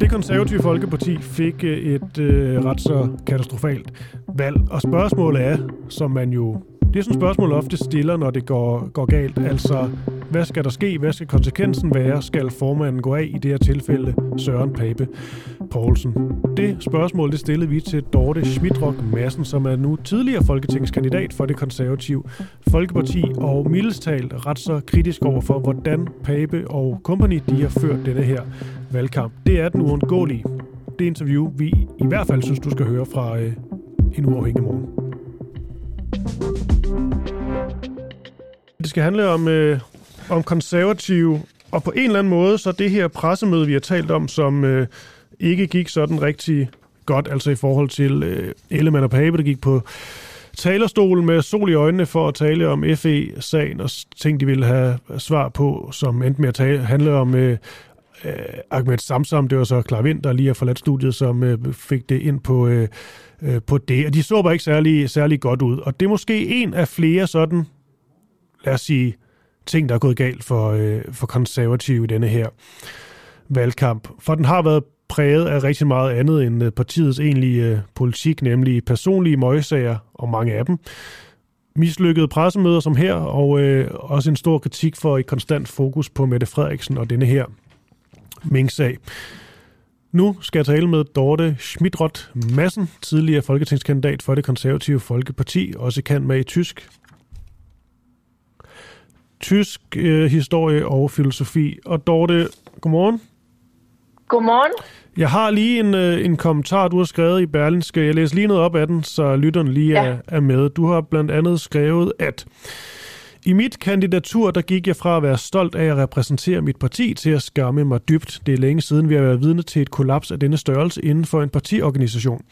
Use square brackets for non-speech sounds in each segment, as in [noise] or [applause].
Det konservative Folkeparti fik øh, et øh, ret så katastrofalt valg, og spørgsmålet er, som man jo det er sådan et spørgsmål ofte stiller, når det går, går galt. Altså, hvad skal der ske? Hvad skal konsekvensen være? Skal formanden gå af i det her tilfælde Søren Pape Poulsen? Det spørgsmål det stillede vi til Dorte Schmidrock Madsen, som er nu tidligere folketingskandidat for det konservative Folkeparti, og mildestalt ret så kritisk over for, hvordan Pape og company de har ført denne her valgkamp. Det er den uundgåelige. Det interview, vi i hvert fald synes, du skal høre fra øh, en uafhængig morgen. Det skal handle om, øh, om konservative, og på en eller anden måde, så det her pressemøde, vi har talt om, som øh, ikke gik sådan rigtig godt, altså i forhold til øh, Ellemann og Pape, der gik på talerstolen med sol i øjnene for at tale om FE-sagen og ting, de ville have svar på, som endte med at tale, handle om øh, øh, Ahmed Samsam. Det var så Klar Vind, der lige har forladt studiet, som øh, fik det ind på, øh, øh på det. Og de så bare ikke særlig, særlig godt ud. Og det er måske en af flere sådan lad os sige, ting, der er gået galt for, øh, for konservative i denne her valgkamp. For den har været præget af rigtig meget andet end øh, partiets egentlige øh, politik, nemlig personlige møgsager, og mange af dem. Mislykkede pressemøder som her, og øh, også en stor kritik for et konstant fokus på Mette Frederiksen og denne her Mink-sag. Nu skal jeg tale med Dorte Schmidrott Madsen, tidligere folketingskandidat for det konservative Folkeparti, også kendt med i tysk tysk øh, historie og filosofi. Og Dorte, godmorgen. Godmorgen. Jeg har lige en, øh, en kommentar, du har skrevet i Berlinske. Jeg læser lige noget op af den, så lytteren lige ja. er, er med. Du har blandt andet skrevet, at i mit kandidatur, der gik jeg fra at være stolt af at repræsentere mit parti til at skamme mig dybt. Det er længe siden, vi har været vidne til et kollaps af denne størrelse inden for en partiorganisation.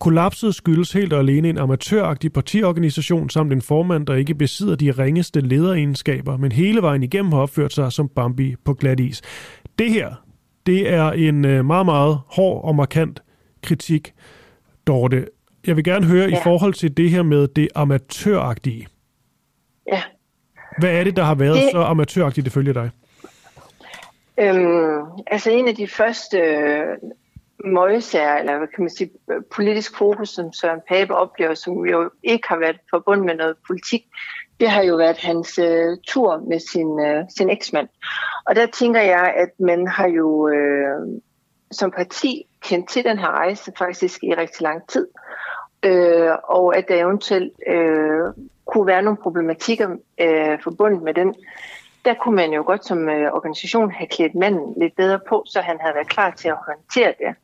Kollapset skyldes helt og alene en amatøragtig partiorganisation samt en formand, der ikke besidder de ringeste lederegenskaber, men hele vejen igennem har opført sig som Bambi på glat is. Det her, det er en øh, meget, meget hård og markant kritik, Dorte. Jeg vil gerne høre ja. i forhold til det her med det amatøragtige. Ja. Hvad er det, der har været det... så amatøragtigt ifølge dig? Øhm, altså en af de første møgsager, eller hvad kan man sige, politisk fokus, som Søren Pape oplever, som jo ikke har været forbundet med noget politik, det har jo været hans uh, tur med sin, uh, sin eksmand. Og der tænker jeg, at man har jo uh, som parti kendt til den her rejse faktisk i rigtig lang tid, uh, og at der eventuelt uh, kunne være nogle problematikker øh, forbundet med den. Der kunne man jo godt som øh, organisation have klædt manden lidt bedre på, så han havde været klar til at håndtere det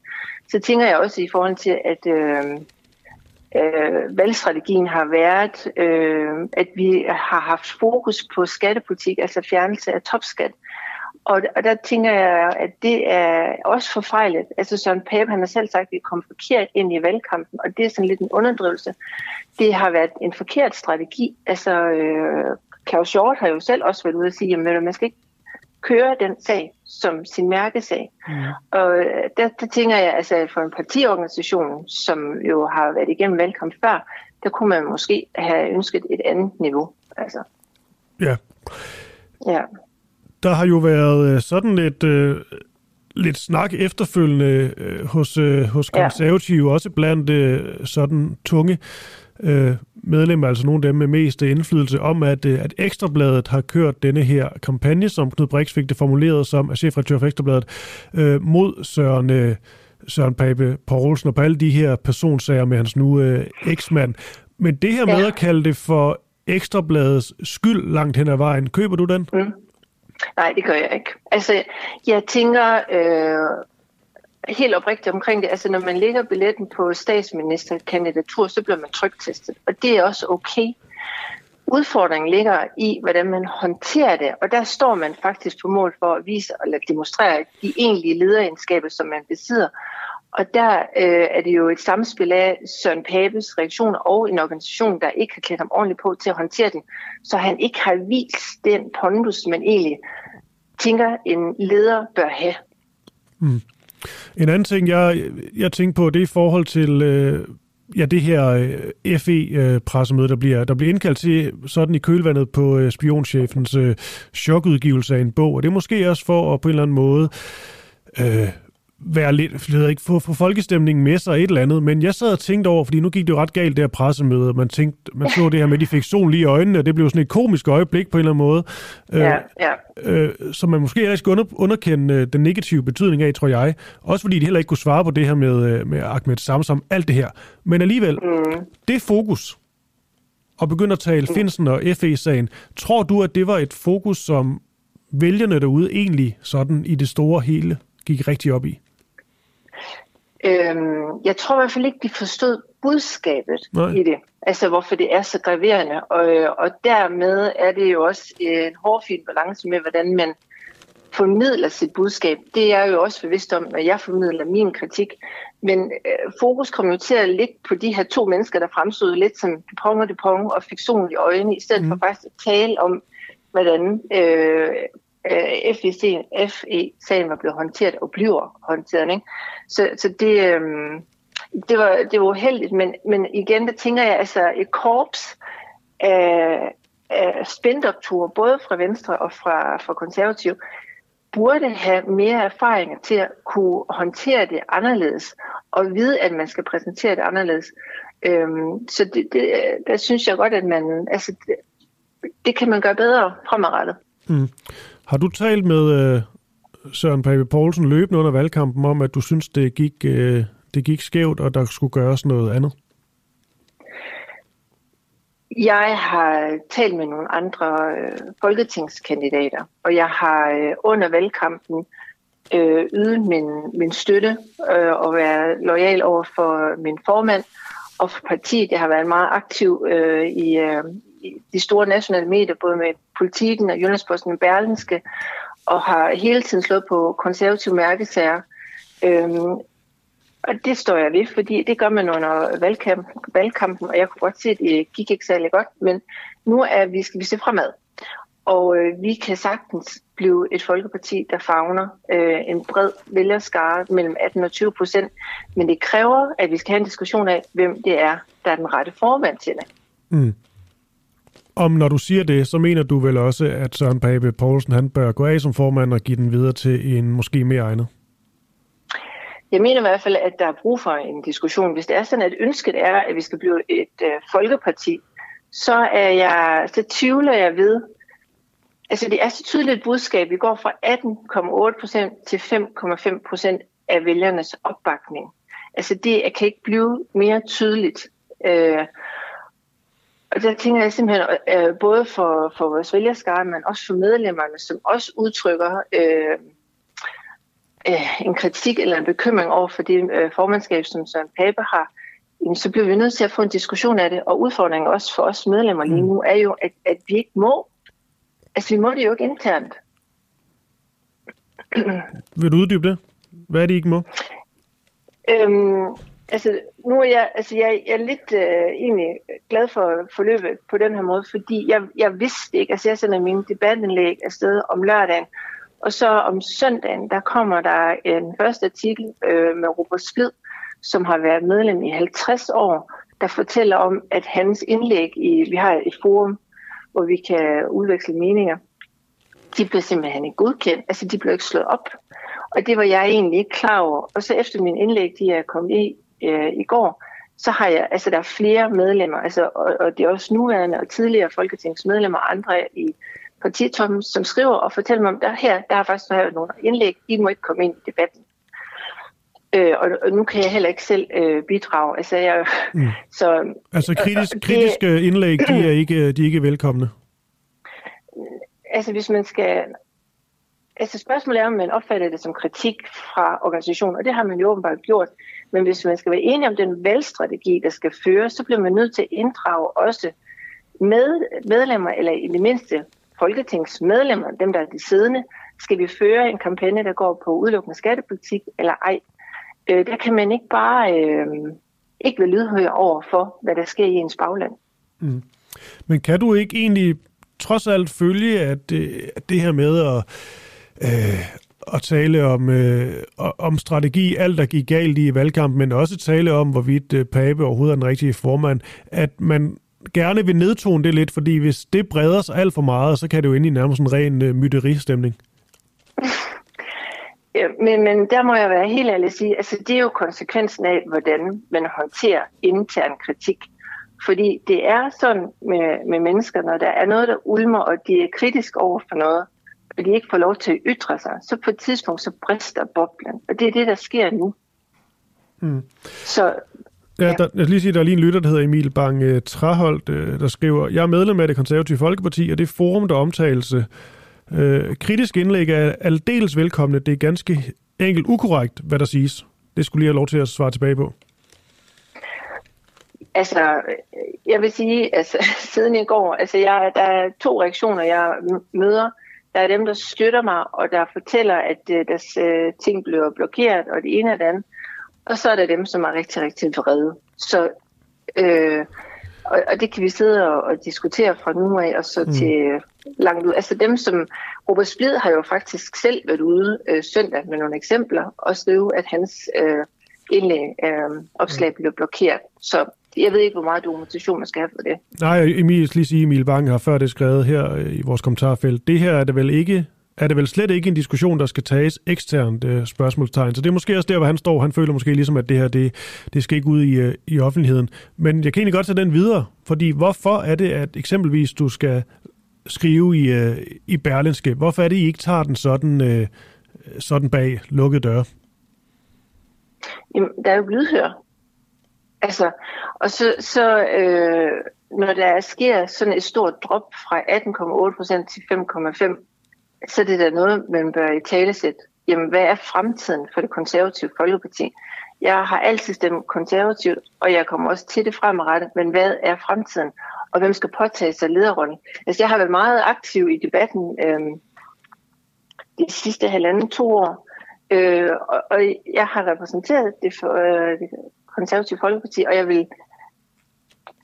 så tænker jeg også i forhold til, at øh, øh, valgstrategien har været, øh, at vi har haft fokus på skattepolitik, altså fjernelse af topskat. Og, og der tænker jeg, at det er også forfejlet. Altså Søren Pape, han har selv sagt, at vi kom forkert ind i valgkampen, og det er sådan lidt en underdrivelse. Det har været en forkert strategi. Altså øh, Claus Hjort har jo selv også været ude at sige, at man skal ikke køre den sag som sin mærkesag. Mm. Og øh, der, der tænker jeg, altså for en partiorganisation, som jo har været igennem valgkamp før, der kunne man måske have ønsket et andet niveau. Altså. Ja. Ja. Der har jo været øh, sådan lidt, øh, lidt snak efterfølgende øh, hos, øh, hos konservative, ja. også blandt øh, sådan tunge øh, medlemmer, altså nogle af dem med mest indflydelse, om at, øh, at Ekstrabladet har kørt denne her kampagne, som Knud Brix fik det formuleret som chefredaktør for Ekstrabladet, øh, mod Søren, øh, Søren Pape Poulsen og på alle de her personsager med hans nu øh, eksmand. Men det her med ja. at kalde det for Ekstrabladets skyld langt hen ad vejen, køber du den? Mm. Nej, det gør jeg ikke. Altså, jeg tænker, øh, helt oprigtigt omkring det. Altså, når man lægger billetten på statsministerkandidatur, så bliver man trygtestet, og det er også okay. Udfordringen ligger i, hvordan man håndterer det, og der står man faktisk på mål for at vise eller demonstrere de egentlige lederegenskaber, som man besidder. Og der øh, er det jo et samspil af Søren Papes reaktion og en organisation, der ikke har klædt ham ordentligt på til at håndtere den, så han ikke har vist den pondus, man egentlig tænker, en leder bør have. Mm. En anden ting, jeg, jeg tænker på, det er i forhold til øh, ja, det her øh, FE-pressemøde, øh, der bliver, der bliver indkaldt til sådan i kølvandet på øh, spionchefens øh, chokudgivelse af en bog. Og det er måske også for at på en eller anden måde øh, være lidt, jeg ved ikke, få, få folkestemningen med sig et eller andet, men jeg sad og tænkte over, fordi nu gik det jo ret galt, det her pressemøde, man tænkte, man så det her med, at de fik sol lige i øjnene, og det blev sådan et komisk øjeblik på en eller anden måde, ja, ja. Øh, som man måske heller ikke skulle under, underkende øh, den negative betydning af, tror jeg, også fordi de heller ikke kunne svare på det her med, øh, med Ahmed Samsam, alt det her. Men alligevel, mm. det fokus, og begynde at tale mm. Finsen og FE-sagen, tror du, at det var et fokus, som vælgerne derude egentlig sådan i det store hele gik rigtig op i? Øhm, jeg tror i hvert fald ikke, de forstod budskabet Nej. i det. Altså, hvorfor det er så graverende. Og, og dermed er det jo også en hårfin balance med, hvordan man formidler sit budskab. Det er jeg jo også bevidst om, når jeg formidler min kritik. Men øh, fokus kom jo til at ligge på de her to mennesker, der fremstod lidt som Dupont og Dupont og fik solen i øjnene, i stedet mm. for faktisk at tale om, hvordan øh, øh, FE-sagen var blevet håndteret og bliver håndteret. Ikke? Så, så det, øh, det, var, det var uheldigt, men, men igen, der tænker jeg, altså et korps af, af spændoktorer, både fra Venstre og fra, fra Konservativ, burde have mere erfaringer til at kunne håndtere det anderledes, og vide, at man skal præsentere det anderledes. Øhm, så det, det, der synes jeg godt, at man, altså, det, det kan man gøre bedre fremadrettet. Mm. Har du talt med øh, Søren Pape Poulsen løbende under valgkampen om, at du synes, det gik, øh, det gik skævt, og der skulle gøres noget andet? Jeg har talt med nogle andre øh, folketingskandidater, og jeg har øh, under valgkampen øh, ydet min, min støtte øh, og være lojal over for min formand og for partiet. Jeg har været meget aktiv øh, i, øh, i de store nationale medier, både med politikken og Jyllandsposten og Berlinske, og har hele tiden slået på konservative mærkesager. Øhm, og det står jeg ved, fordi det gør man under valgkamp, valgkampen, og jeg kunne godt se, at det gik ikke særlig godt, men nu er vi, skal vi se fremad. Og øh, vi kan sagtens blive et folkeparti, der fagner øh, en bred vælgerskare mellem 18 og 20 procent, men det kræver, at vi skal have en diskussion af, hvem det er, der er den rette formand til det. Mm. Om når du siger det, så mener du vel også, at Søren Pape Poulsen han bør gå af som formand og give den videre til en måske mere egnet? Jeg mener i hvert fald, at der er brug for en diskussion. Hvis det er sådan, at ønsket er, at vi skal blive et øh, folkeparti, så er jeg, så tvivler jeg ved, altså det er så tydeligt et budskab. Vi går fra 18,8 procent til 5,5 procent af vælgernes opbakning. Altså det kan ikke blive mere tydeligt. Øh, og der tænker jeg simpelthen øh, både for, for vores vælgerskare, men også for medlemmerne, som også udtrykker øh, øh, en kritik eller en bekymring over for det øh, formandskab, som Søren Pape har, så bliver vi nødt til at få en diskussion af det. Og udfordringen også for os medlemmer lige nu er jo, at, at vi ikke må. Altså, vi må det jo ikke internt. Vil du uddybe det? Hvad er det, I ikke må? Øhm, altså, nu er jeg, altså, jeg, jeg er lidt øh, egentlig glad for forløbet på den her måde, fordi jeg, jeg vidste ikke, altså jeg sender mine debatindlæg afsted om lørdagen, og så om søndagen, der kommer der en første artikel øh, med Robert Splid, som har været medlem i 50 år, der fortæller om, at hans indlæg i, vi har et forum, hvor vi kan udveksle meninger, de bliver simpelthen ikke godkendt, altså de bliver ikke slået op. Og det var jeg egentlig ikke klar over. Og så efter min indlæg, de er kommet i øh, i går, så har jeg, altså der er flere medlemmer, altså, og, og det er også nuværende og tidligere folketingsmedlemmer og andre i partitoppen, som skriver og fortæller mig om, der her, der har faktisk været nogle indlæg, I må ikke komme ind i debatten. Øh, og, og nu kan jeg heller ikke selv øh, bidrage. Altså, jeg, mm. [laughs] så, altså kritisk, det, kritiske indlæg, de er, [clears throat] ikke, de er ikke velkomne? Altså hvis man skal... Altså spørgsmålet er, om man opfatter det som kritik fra organisationen, og det har man jo åbenbart gjort. Men hvis man skal være enig om den valgstrategi, der skal føres, så bliver man nødt til at inddrage også med, medlemmer, eller i det mindste folketingsmedlemmer, dem der er de siddende, skal vi føre en kampagne, der går på udelukkende skattepolitik eller ej. Øh, der kan man ikke bare øh, ikke være lydhør over for, hvad der sker i ens bagland. Mm. Men kan du ikke egentlig trods alt følge, at det, at det her med at, øh, at tale om, øh, om strategi, alt der gik galt i valgkampen, men også tale om, hvorvidt øh, Pape overhovedet er den rigtige formand, at man gerne vil nedtone det lidt, fordi hvis det breder sig alt for meget, så kan det jo ind i nærmest en ren øh, myteristemning. [laughs] Ja, men, men der må jeg være helt ærlig at sige, altså det er jo konsekvensen af, hvordan man håndterer intern kritik. Fordi det er sådan med, med mennesker, når der er noget, der ulmer, og de er kritisk over for noget, og de ikke får lov til at ytre sig, så på et tidspunkt så brister boblen. Og det er det, der sker nu. Mm. Så Ja, der, jeg lige sige, der er lige en lytter, der hedder Emil Bang uh, Traholdt, uh, der skriver, jeg er medlem af det konservative Folkeparti, og det forum, der omtales uh, kritisk indlæg er aldeles velkomne. Det er ganske enkelt ukorrekt, hvad der siges. Det skulle lige have lov til at svare tilbage på. Altså, jeg vil sige, altså, [laughs] siden i går, altså, jeg, der er to reaktioner, jeg møder. Der er dem, der støtter mig, og der fortæller, at uh, deres uh, ting bliver blokeret, og det ene og det andet. Og så er der dem, som er rigtig, rigtig vrede. Så, øh, og, og det kan vi sidde og, og diskutere fra nu af, og så mm. til langt ud. Altså dem, som Robert Splid har jo faktisk selv været ude øh, søndag med nogle eksempler, og skrive, at hans øh, indlæg, øh, opslag mm. blev blokeret. Så jeg ved ikke, hvor meget dokumentation man skal have for det. Nej, Emil, lige sige, Emil Bang har før det skrevet her øh, i vores kommentarfelt. Det her er det vel ikke er det vel slet ikke en diskussion, der skal tages eksternt øh, spørgsmålstegn. Så det er måske også der, hvor han står. Han føler måske ligesom, at det her, det, det skal ikke ud i, øh, i offentligheden. Men jeg kan egentlig godt tage den videre, fordi hvorfor er det, at eksempelvis du skal skrive i, øh, i Berlinske, hvorfor er det, I ikke tager den sådan, øh, sådan bag lukkede døre? Jamen, der er jo lydhør. Altså, og så, så øh, når der sker sådan et stort drop fra 18,8% til 5,5%, så er det da noget, man bør i tale sætte. Jamen, hvad er fremtiden for det konservative Folkeparti? Jeg har altid stemt konservativt, og jeg kommer også til det fremadrettet, men hvad er fremtiden? Og hvem skal påtage sig lederrollen? Altså, jeg har været meget aktiv i debatten øh, de sidste halvanden to år, øh, og, og jeg har repræsenteret det, for, øh, konservative Folkeparti, og jeg vil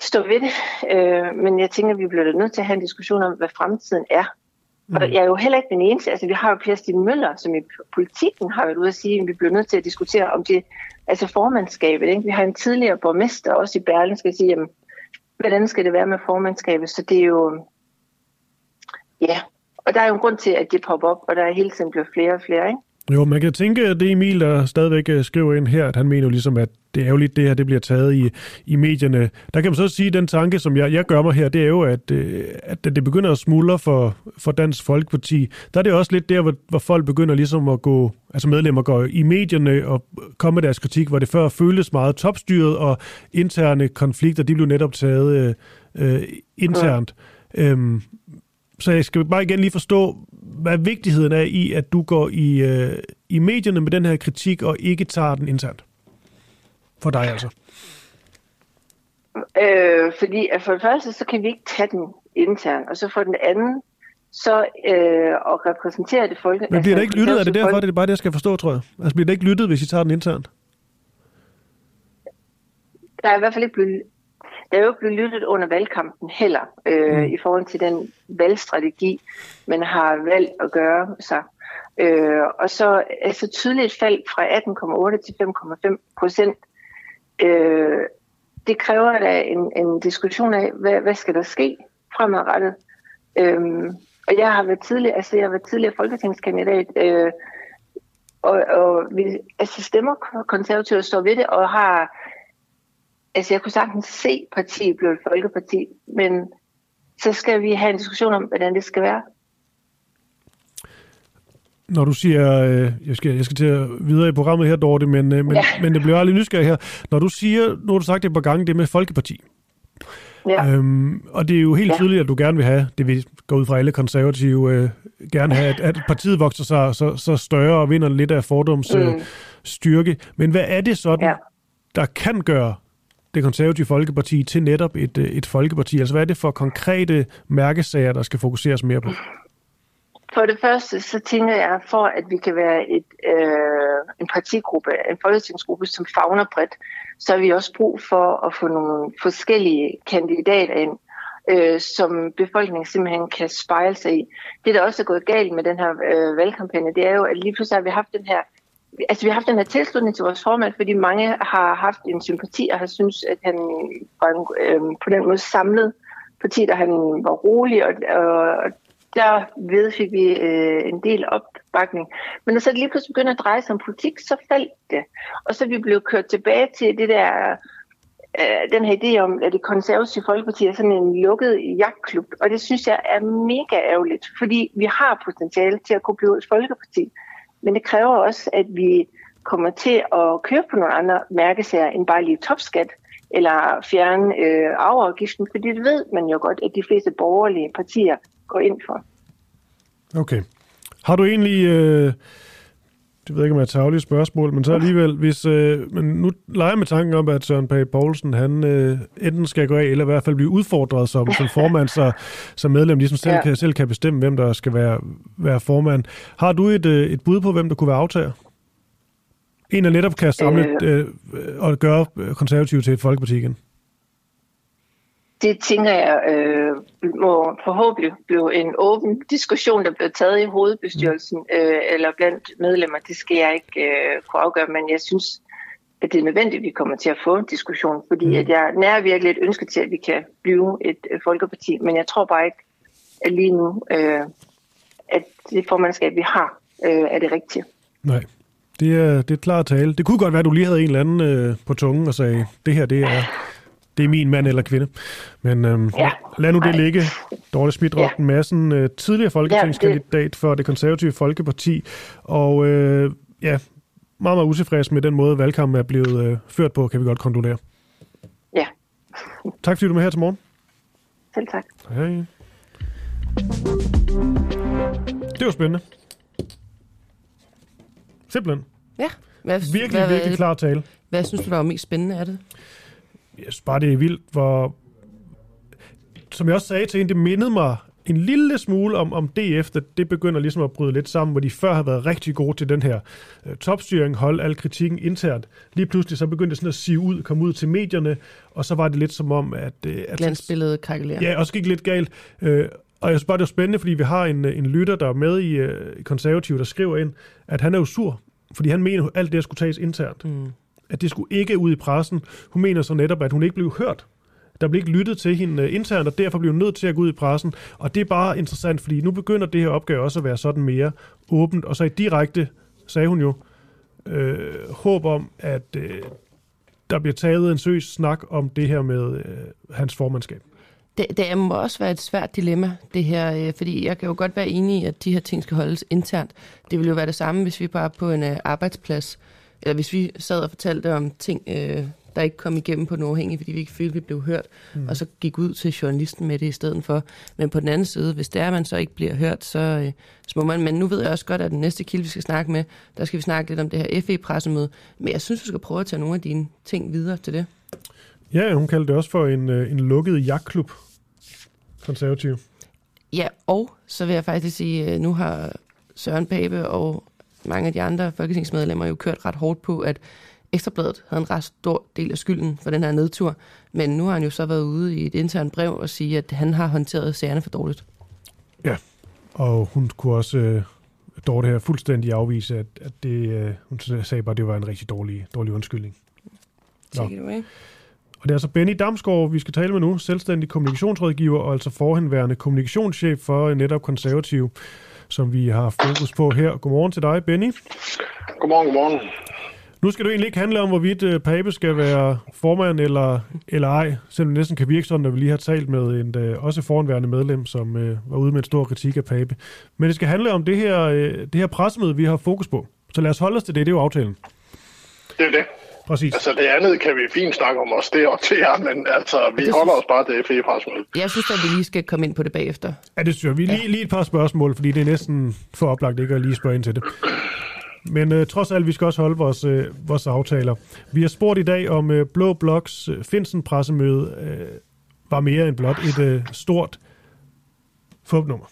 stå ved det, øh, men jeg tænker, at vi bliver nødt til at have en diskussion om, hvad fremtiden er Mm. Og jeg er jo heller ikke den eneste. Altså, vi har jo Per Stine Møller, som i politikken har været ude at sige, at vi bliver nødt til at diskutere om det, altså formandskabet. Ikke? Vi har en tidligere borgmester også i Berlin, skal sige, jamen, hvordan skal det være med formandskabet? Så det er jo, ja, og der er jo en grund til, at det popper op, og der er hele tiden blevet flere og flere, ikke? Jo, man kan tænke, at det Emil, der stadigvæk øh, skriver ind her, at han mener jo ligesom, at det er jo lidt det her, det bliver taget i, i medierne. Der kan man så sige, at den tanke, som jeg, jeg gør mig her, det er jo, at, øh, at det begynder at smuldre for, for Dansk Folkeparti. Der er det også lidt der, hvor, hvor folk begynder ligesom at gå, altså medlemmer går i medierne og komme med deres kritik, hvor det før føltes meget topstyret, og interne konflikter, de blev netop taget øh, øh internt. Ja. Øhm, så jeg skal bare igen lige forstå, hvad vigtigheden er i, at du går i, øh, i medierne med den her kritik, og ikke tager den internt? For dig altså. Øh, fordi at for det første, så kan vi ikke tage den internt, og så for den anden, så øh, at repræsentere det folk. Men bliver der ikke lyttet? Er det derfor, folk... det er bare det, jeg skal forstå, tror jeg? Altså bliver der ikke lyttet, hvis I tager den internt? Der er i hvert fald ikke blevet der er jo blevet lyttet under valgkampen heller, øh, mm. i forhold til den valgstrategi, man har valgt at gøre sig. Øh, og så altså tydeligt fald fra 18,8 til 5,5 procent. Øh, det kræver da en, en diskussion af, hvad, hvad skal der ske fremadrettet. Øh, og jeg har været tidligere, altså jeg har været tidligere folketingskandidat, øh, og, og vi altså stemmer konservativt står ved det, og har altså jeg kunne sagtens se partiet blive et folkeparti, men så skal vi have en diskussion om, hvordan det skal være. Når du siger, øh, jeg, skal, jeg skal til at videre i programmet her, Dorte, men, øh, men, ja. [laughs] men det bliver aldrig nysgerrig her. Når du siger, nu har du sagt det et par gange, det med Folkeparti. Ja. Øhm, og det er jo helt ja. tydeligt, at du gerne vil have, det vil gå ud fra alle konservative, øh, gerne have, at, at partiet vokser sig så, så større og vinder lidt af fordoms mm. øh, styrke. Men hvad er det sådan, ja. der kan gøre det konservative Folkeparti til netop et, øh, et folkeparti? Altså hvad er det for konkrete mærkesager, der skal fokuseres mere på? For det første, så tænker jeg, for at vi kan være et, øh, en partigruppe, en folketingsgruppe, som fagner bredt, så har vi også brug for at få nogle forskellige kandidater ind, øh, som befolkningen simpelthen kan spejle sig i. Det, der også er gået galt med den her øh, valgkampagne, det er jo, at lige pludselig har vi haft den her altså vi har haft den her tilslutning til vores formand, fordi mange har haft en sympati og har synes, at han var en, øh, på den måde samlet parti, der han var rolig, og, og der ved fik vi øh, en del opbakning. Men når så det lige pludselig begynder at dreje sig om politik, så faldt det. Og så er vi blevet kørt tilbage til det der øh, den her idé om, at det konservative folkeparti er sådan en lukket jagtklub, og det synes jeg er mega ærgerligt, fordi vi har potentiale til at kunne blive et folkeparti, men det kræver også, at vi kommer til at køre på nogle andre mærkesager end bare lige topskat, eller fjerne øh, arveafgiften, fordi det ved man jo godt, at de fleste borgerlige partier går ind for. Okay. Har du egentlig... Øh det ved jeg ikke, om jeg er tavlige spørgsmål, men så alligevel, hvis, øh, men nu leger med tanken om, at Søren Page Poulsen, han øh, enten skal gå af, eller i hvert fald blive udfordret som, som [laughs] formand, så, som medlem ligesom selv, ja. kan, selv kan bestemme, hvem der skal være, være formand. Har du et, øh, et bud på, hvem der kunne være aftager? En, der netop kan samle øh, øh, og gøre konservativ til et folkeparti igen? Det tænker jeg øh, må forhåbentlig blive en åben diskussion, der bliver taget i hovedbestyrelsen øh, eller blandt medlemmer. Det skal jeg ikke øh, kunne afgøre, men jeg synes, at det er nødvendigt, at vi kommer til at få en diskussion, fordi mm. at jeg nærer virkelig et ønske til, at vi kan blive et øh, folkeparti, men jeg tror bare ikke, at lige nu, øh, at det formandskab, vi har, øh, er det rigtige. Nej, det er, det er klart tale. Det kunne godt være, at du lige havde en eller anden øh, på tungen og sagde, det her, det er det er min mand eller kvinde. Men øhm, ja. lad nu det Nej. ligge. Dorte Schmidt ja. Madsen, øh, tidligere folketingskandidat ja, det... for det konservative Folkeparti, og øh, ja, meget, meget utilfreds med den måde, valgkampen er blevet øh, ført på, kan vi godt konkludere. Ja. tak fordi du er med her til morgen. Selv tak. Hej. Det var spændende. Simpelthen. Ja. Hvad, virkelig, hvad, virkelig klar tale. Hvad synes du, der var mest spændende af det? Jeg synes bare, det er vildt, hvor... Som jeg også sagde til hende, det mindede mig en lille smule om, om DF, at det begynder ligesom at bryde lidt sammen, hvor de før har været rigtig gode til den her uh, topstyring, holde al kritikken internt. Lige pludselig så begyndte det sådan at sive ud, komme ud til medierne, og så var det lidt som om, at... Uh, at Glansbilledet krakelerer. Ja, også gik lidt galt. Uh, og jeg synes bare, det er spændende, fordi vi har en, en lytter, der er med i uh, konservativ, der skriver ind, at han er jo sur, fordi han mener, at alt det skulle tages internt. Mm at det skulle ikke ud i pressen. Hun mener så netop, at hun ikke blev hørt. Der blev ikke lyttet til hende øh, internt, og derfor blev hun nødt til at gå ud i pressen. Og det er bare interessant, fordi nu begynder det her opgave også at være sådan mere åbent. Og så i direkte, sagde hun jo, øh, håb om, at øh, der bliver taget en søs snak om det her med øh, hans formandskab. Det, det må også være et svært dilemma, det her, øh, fordi jeg kan jo godt være enig i, at de her ting skal holdes internt. Det vil jo være det samme, hvis vi bare på en øh, arbejdsplads eller hvis vi sad og fortalte om ting, øh, der ikke kom igennem på den uafhængige, fordi vi ikke følte, vi blev hørt, mm. og så gik ud til journalisten med det i stedet for. Men på den anden side, hvis det er, at man så ikke bliver hørt, så, øh, så må man... Men nu ved jeg også godt, at den næste kilde, vi skal snakke med, der skal vi snakke lidt om det her FE-pressemøde. Men jeg synes, vi skal prøve at tage nogle af dine ting videre til det. Ja, hun kaldte det også for en, øh, en lukket jagtklub, konservativ. Ja, og så vil jeg faktisk sige, øh, nu har Søren Pape og mange af de andre folketingsmedlemmer jo kørt ret hårdt på, at Ekstrabladet havde en ret stor del af skylden for den her nedtur. Men nu har han jo så været ude i et internt brev og sige, at han har håndteret sagerne for dårligt. Ja, og hun kunne også, øh, Dorte her, fuldstændig afvise, at, at det, øh, hun sagde bare, at det var en rigtig dårlig, dårlig undskyldning. Take it away. Og det er altså Benny Damsgaard, vi skal tale med nu, selvstændig kommunikationsrådgiver og altså forhenværende kommunikationschef for netop konservativ som vi har fokus på her. Godmorgen til dig, Benny. Godmorgen, godmorgen. Nu skal det egentlig ikke handle om, hvorvidt uh, Pape skal være formand eller, eller ej, selvom det næsten kan virke sådan, at vi lige har talt med en uh, også foranværende medlem, som uh, var ude med en stor kritik af Pape. Men det skal handle om det her, uh, det her pressemøde, vi har fokus på. Så lad os holde os til det, det er jo aftalen. Det er det. Præcis. Altså det andet kan vi fint snakke om os, det og til jer, men altså vi det holder synes... os bare til fe pressemøde. Jeg synes, at vi lige skal komme ind på det bagefter. Ja, det synes jeg. Vi ja. lige, lige et par spørgsmål, fordi det er næsten for oplagt ikke at lige spørge ind til det. Men øh, trods alt, vi skal også holde vores, øh, vores aftaler. Vi har spurgt i dag, om øh, Blå Bloks øh, Finsen-pressemøde øh, var mere end blot et øh, stort fupnummer.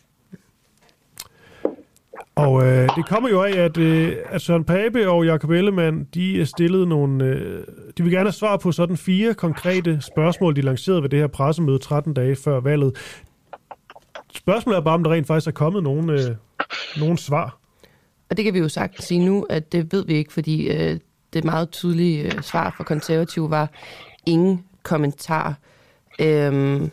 Og øh, det kommer jo af, at, øh, at Søren Pape og Jakob Ellemann, de øh, stillede nogle... Øh, de vil gerne have svar på sådan fire konkrete spørgsmål, de lancerede ved det her pressemøde 13 dage før valget. Spørgsmålet er bare, om der rent faktisk er kommet nogen, øh, nogen svar. Og det kan vi jo sagt sige nu, at det ved vi ikke, fordi øh, det meget tydelige øh, svar fra konservative var ingen kommentar. Øhm,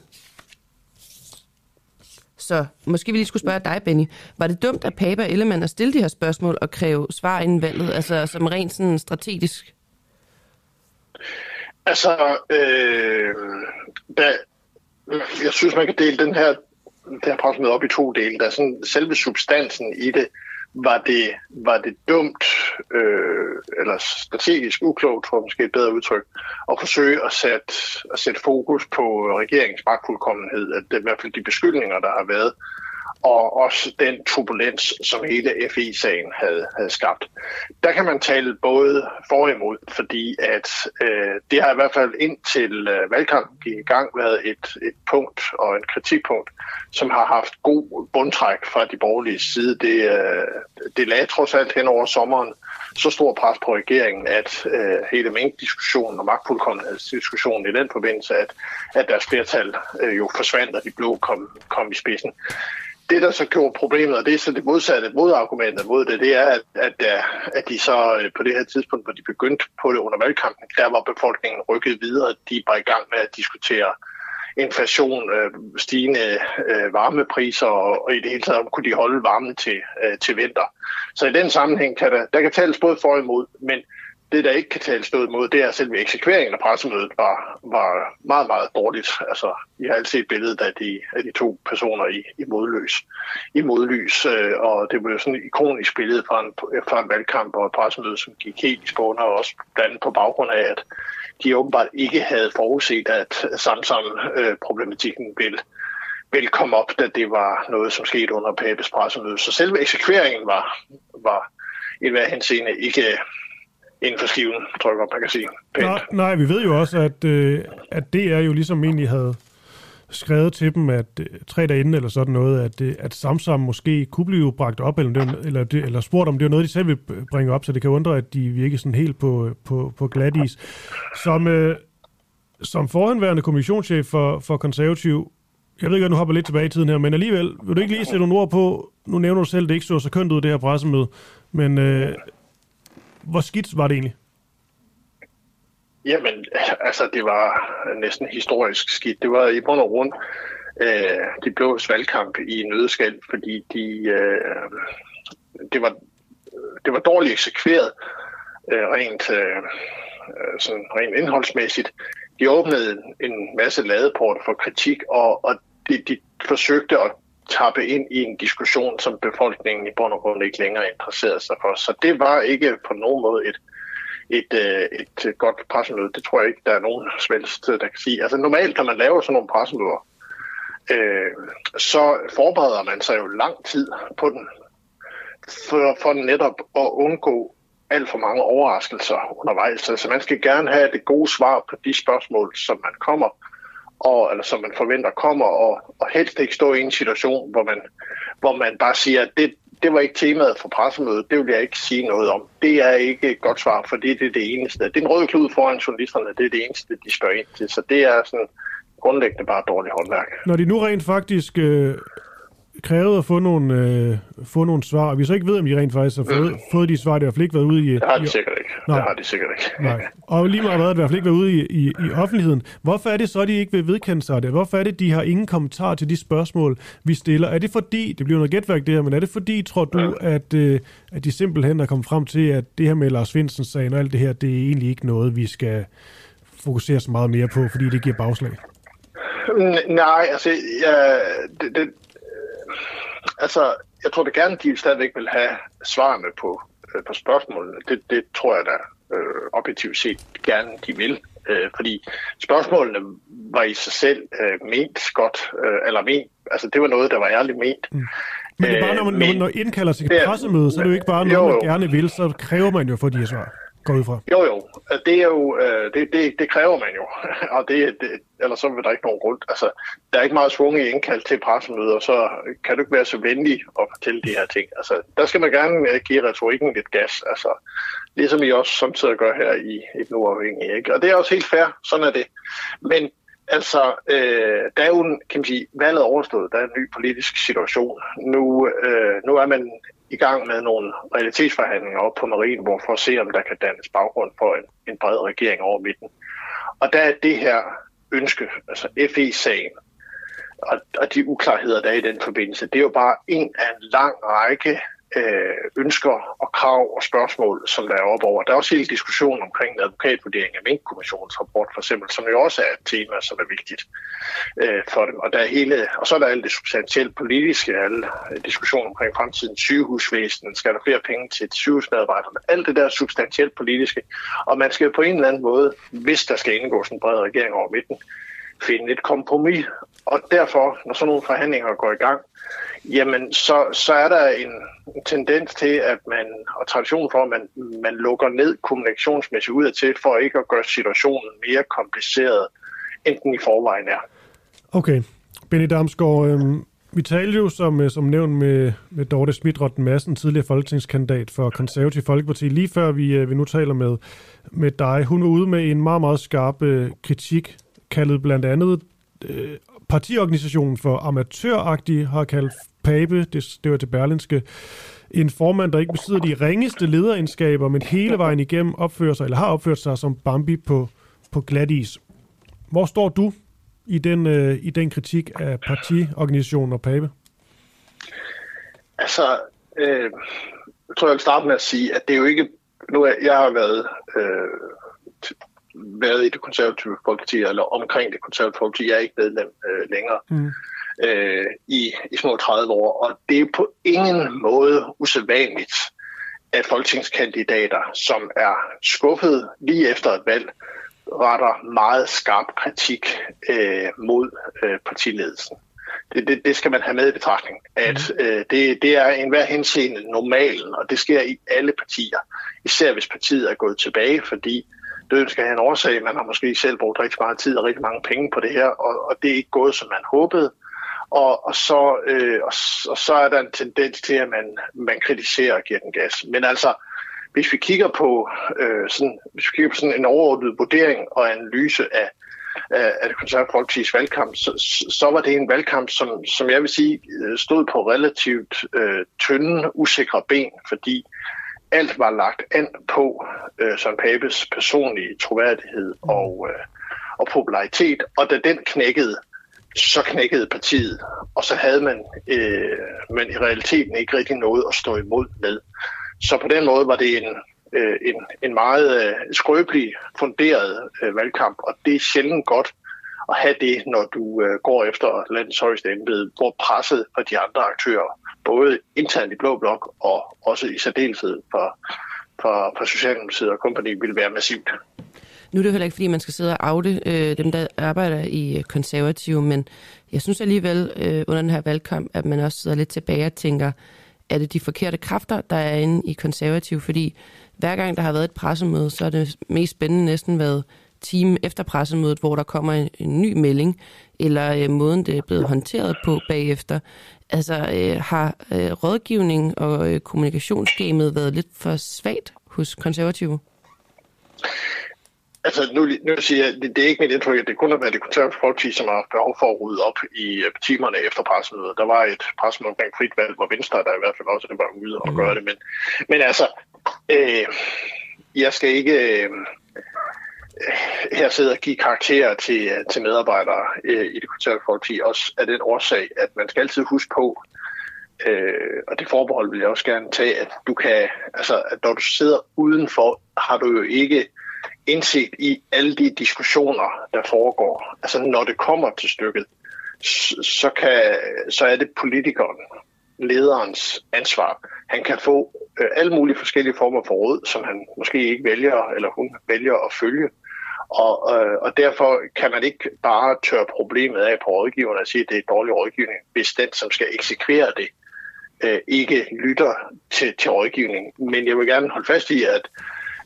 så måske vi lige skulle spørge dig, Benny. Var det dumt af Pape og Ellemann at stille de her spørgsmål og kræve svar inden valget, altså som rent sådan strategisk? Altså, øh, da, jeg synes, man kan dele den her, det her pressemøde op i to dele. Der er sådan selve substansen i det, var det, var det dumt, øh, eller strategisk uklogt, tror jeg måske et bedre udtryk, at forsøge at sætte, at sætte fokus på regeringens magtfuldkommenhed, at det, i hvert fald de beskyldninger, der har været, og også den turbulens, som hele FI-sagen havde, havde skabt. Der kan man tale både for og imod, fordi at øh, det har i hvert fald indtil øh, valgkampen gik i gang været et, et punkt og en kritikpunkt, som har haft god bundtræk fra de borgerlige side. Det, øh, det lagde trods alt hen over sommeren så stor pres på regeringen, at øh, hele mængdiskussionen og magtfuldkommenhedsdiskussionen i den forbindelse, at, at deres flertal øh, jo forsvandt, og de blå kom, kom i spidsen det, der så gjorde problemet, og det er så det modsatte modargumentet mod det, det er, at, at, øh, at de så øh, på det her tidspunkt, hvor de begyndte på det under valgkampen, der var befolkningen rykket videre. De var i gang med at diskutere inflation, øh, stigende øh, varmepriser, og, i det hele taget kunne de holde varmen til, øh, til vinter. Så i den sammenhæng kan der, der kan tales både for og imod, men det, der ikke kan tale stået mod, det er at selve eksekveringen af pressemødet var, var meget, meget dårligt. Altså, I har altid set billedet af de, af de to personer i, i modløs. I modlys, øh, og det blev sådan et ikonisk billede fra en, fra en valgkamp og et pressemøde, som gik helt i spåner, og også blandt på baggrund af, at de åbenbart ikke havde forudset, at Samsam-problematikken øh, ville, ville komme op, da det var noget, som skete under Pabes pressemøde. Så selve eksekveringen var, var i hver henseende ikke inden for skiven, tror jeg godt, man kan sige. Nej, nej, vi ved jo også, at, øh, at det er jo ligesom egentlig havde skrevet til dem, at øh, tre dage inden eller sådan noget, at, øh, at Samsam måske kunne blive bragt op, eller, det, eller, det, eller spurgt om det var noget, de selv ville bringe op, så det kan undre, at de virker sådan helt på, øh, på, på glat is. Som, øh, som forhenværende kommissionschef for, for konservativ, jeg ved ikke, at nu hopper lidt tilbage i tiden her, men alligevel, vil du ikke lige sætte nogle ord på, nu nævner du selv, at det ikke så så kønt ud, det her pressemøde, men øh, hvor skidt var det egentlig? Jamen, altså det var næsten historisk skidt. Det var i bund og grund øh, de blås valgkamp i nødskal, fordi de, øh, det, var, det var dårligt eksekveret øh, rent, øh, øh, sådan rent indholdsmæssigt. De åbnede en masse ladeport for kritik, og, og de, de forsøgte at tappe ind i en diskussion, som befolkningen i bund og grund ikke længere interesserede sig for. Så det var ikke på nogen måde et, et, øh, et, et godt pressemøde. Det tror jeg ikke, der er nogen svensk, øh, der kan sige. Altså normalt, når man laver sådan nogle pressemøder, øh, så forbereder man sig jo lang tid på den, for, for netop at undgå alt for mange overraskelser undervejs. Så altså, man skal gerne have det gode svar på de spørgsmål, som man kommer og, eller som man forventer kommer, og, og helst ikke stå i en situation, hvor man, hvor man bare siger, at det, det var ikke temaet for pressemødet, det vil jeg ikke sige noget om. Det er ikke et godt svar, for det, det er det eneste. Det er en rød klud foran journalisterne, det er det eneste, de spørger ind til. Så det er sådan grundlæggende bare dårligt håndværk. Når de nu rent faktisk øh, krævet at få nogle, øh, få nogle svar, og vi så ikke ved, om de rent faktisk har fået, mm. fået de svar, det har i hvert fald ikke været ude i... Det har de sikkert ikke. Nej. Det har de sikkert ikke. Nej. Og lige meget hvad, det har i hvert fald ikke været ude i, i, i offentligheden. Hvorfor er det så, at de ikke vil vedkende sig det? Hvorfor er det, de har ingen kommentar til de spørgsmål, vi stiller? Er det fordi, det bliver noget gætværk det her, men er det fordi, tror du, mm. at, øh, at de simpelthen er kommet frem til, at det her med Lars Findsens sagen og alt det her, det er egentlig ikke noget, vi skal fokusere så meget mere på, fordi det giver bagslag? Nej, altså, ja, det, det, altså, jeg tror da gerne, de stadigvæk vil have svarene på, øh, på spørgsmålene. Det, det tror jeg da øh, objektivt set gerne, de vil. Øh, fordi spørgsmålene var i sig selv øh, ment godt, øh, eller ment, altså det var noget, der var ærligt ment. Mm. Men det er bare, når man, øh, når man indkalder sig et pressemøde, så er det jo ikke bare noget, jo, man gerne vil, så kræver man jo for de her svar går ud fra. Jo, jo. Altså, det, er jo, øh, det, det, det kræver man jo. [laughs] og det, det, ellers så vil der ikke nogen grund. Altså, der er ikke meget svung i indkald til pressemøder, så kan du ikke være så venlig at fortælle de her ting. Altså, der skal man gerne øh, give retorikken lidt gas. Altså, ligesom I også samtidig gør her i et uafhængigt. Ikke? Og det er også helt fair. Sådan er det. Men Altså, øh, der er jo, kan man sige, valget overstået. Der er en ny politisk situation. Nu, øh, nu er man i gang med nogle realitetsforhandlinger op på Marienborg for at se, om der kan dannes baggrund for en, en bred regering over midten. Og der er det her ønske, altså FE-sagen, og, og de uklarheder, der er i den forbindelse. Det er jo bare en af en lang række øh, ønsker og krav og spørgsmål, som der er op over. Der er også hele diskussionen omkring advokatvurdering af Mink-kommissionens rapport, for eksempel, som jo også er et tema, som er vigtigt øh, for dem. Og, der er hele, og så er der alt det substantielt politiske, alle diskussioner omkring fremtidens sygehusvæsen, skal der flere penge til sygehusmedarbejderne, alt det der substantielt politiske. Og man skal på en eller anden måde, hvis der skal indgås en bred regering over midten, finde et kompromis. Og derfor, når sådan nogle forhandlinger går i gang, jamen så, så er der en tendens til, at man, og tradition for, at man, man lukker ned kommunikationsmæssigt ud af til, for ikke at gøre situationen mere kompliceret, end den i forvejen er. Okay. Benny Damsgaard, øh, vi talte jo som, øh, som nævnt med, med Dorte Smidrotten Madsen, tidligere folketingskandidat for Konservativ Folkeparti, lige før vi, øh, vi nu taler med, med dig. Hun var ude med en meget, meget skarp øh, kritik, kaldet blandt andet øh, partiorganisationen for amatøragtig, har kaldt Pape, det, det var til Berlinske, en formand, der ikke besidder de ringeste lederegenskaber, men hele vejen igennem opfører sig, eller har opført sig som Bambi på, på glat is. Hvor står du i den, øh, i den kritik af partiorganisationen og Pape? Altså, øh, jeg tror, jeg vil starte med at sige, at det er jo ikke... Nu er, jeg har været, øh, været i det konservative folkeparti, eller omkring det konservative folkeparti. Jeg er ikke medlem øh, længere. Mm øh, i, i små 30 år. Og det er på ingen måde usædvanligt, at folketingskandidater, som er skuffet lige efter et valg, retter meget skarp kritik øh, mod øh, partiledelsen. Det, det, det skal man have med i betragtning, at mm. øh, det, det er en hver henseende normalen, og det sker i alle partier, især hvis partiet er gået tilbage, fordi døden skal have en årsag. Man har måske selv brugt rigtig meget tid og rigtig mange penge på det her, og, og det er ikke gået, som man håbede og, og, så, øh, og, og så er der en tendens til, at man, man kritiserer og giver den gas. Men altså, hvis vi kigger på, øh, sådan, hvis vi kigger på sådan en overordnet vurdering og analyse af, af, af det konservative folkepartis valgkamp, så, så var det en valgkamp, som, som jeg vil sige øh, stod på relativt øh, tynde, usikre ben, fordi alt var lagt an på øh, Søren Papes personlige troværdighed og, øh, og popularitet, og da den knækkede, så knækkede partiet, og så havde man, øh, men i realiteten ikke rigtig noget at stå imod med. Så på den måde var det en, øh, en, en meget øh, skrøbelig funderet øh, valgkamp, og det er sjældent godt at have det, når du øh, går efter landets højeste embede, hvor presset for de andre aktører, både internt i Blå Blok og også i særdeleshed for, for, for Socialdemokratiet og kompagni, ville være massivt. Nu er det heller ikke, fordi man skal sidde og afde øh, dem, der arbejder i konservative, men jeg synes alligevel øh, under den her valgkamp, at man også sidder lidt tilbage og tænker, er det de forkerte kræfter, der er inde i konservative? Fordi hver gang der har været et pressemøde, så er det mest spændende næsten været time efter pressemødet, hvor der kommer en, en ny melding, eller øh, måden, det er blevet håndteret på bagefter. Altså, øh, har øh, rådgivning og øh, kommunikationsgamet været lidt for svagt hos konservative? Altså, nu, nu siger jeg, det, det er ikke mit indtryk, at det kun har været det konservative folkeparti, som har behov for at rydde op i uh, timerne efter pressemødet. Der var et pressemøde omkring frit valg, hvor Venstre der i hvert fald også var ude og mm. gøre det. Men, men altså, øh, jeg skal ikke øh, her sidder og giver karakterer til, øh, til medarbejdere øh, i det konservative folkeparti, også af den årsag, at man skal altid huske på, øh, og det forbehold vil jeg også gerne tage, at du kan, altså, at når du sidder udenfor, har du jo ikke indsigt i alle de diskussioner, der foregår. Altså når det kommer til stykket, så, kan, så er det politikeren, lederens ansvar. Han kan få øh, alle mulige forskellige former for råd, som han måske ikke vælger, eller hun vælger at følge. Og, øh, og derfor kan man ikke bare tørre problemet af på rådgiverne og sige, at det er dårlig rådgivning, hvis den, som skal eksekvere det, øh, ikke lytter til, til rådgivningen. Men jeg vil gerne holde fast i, at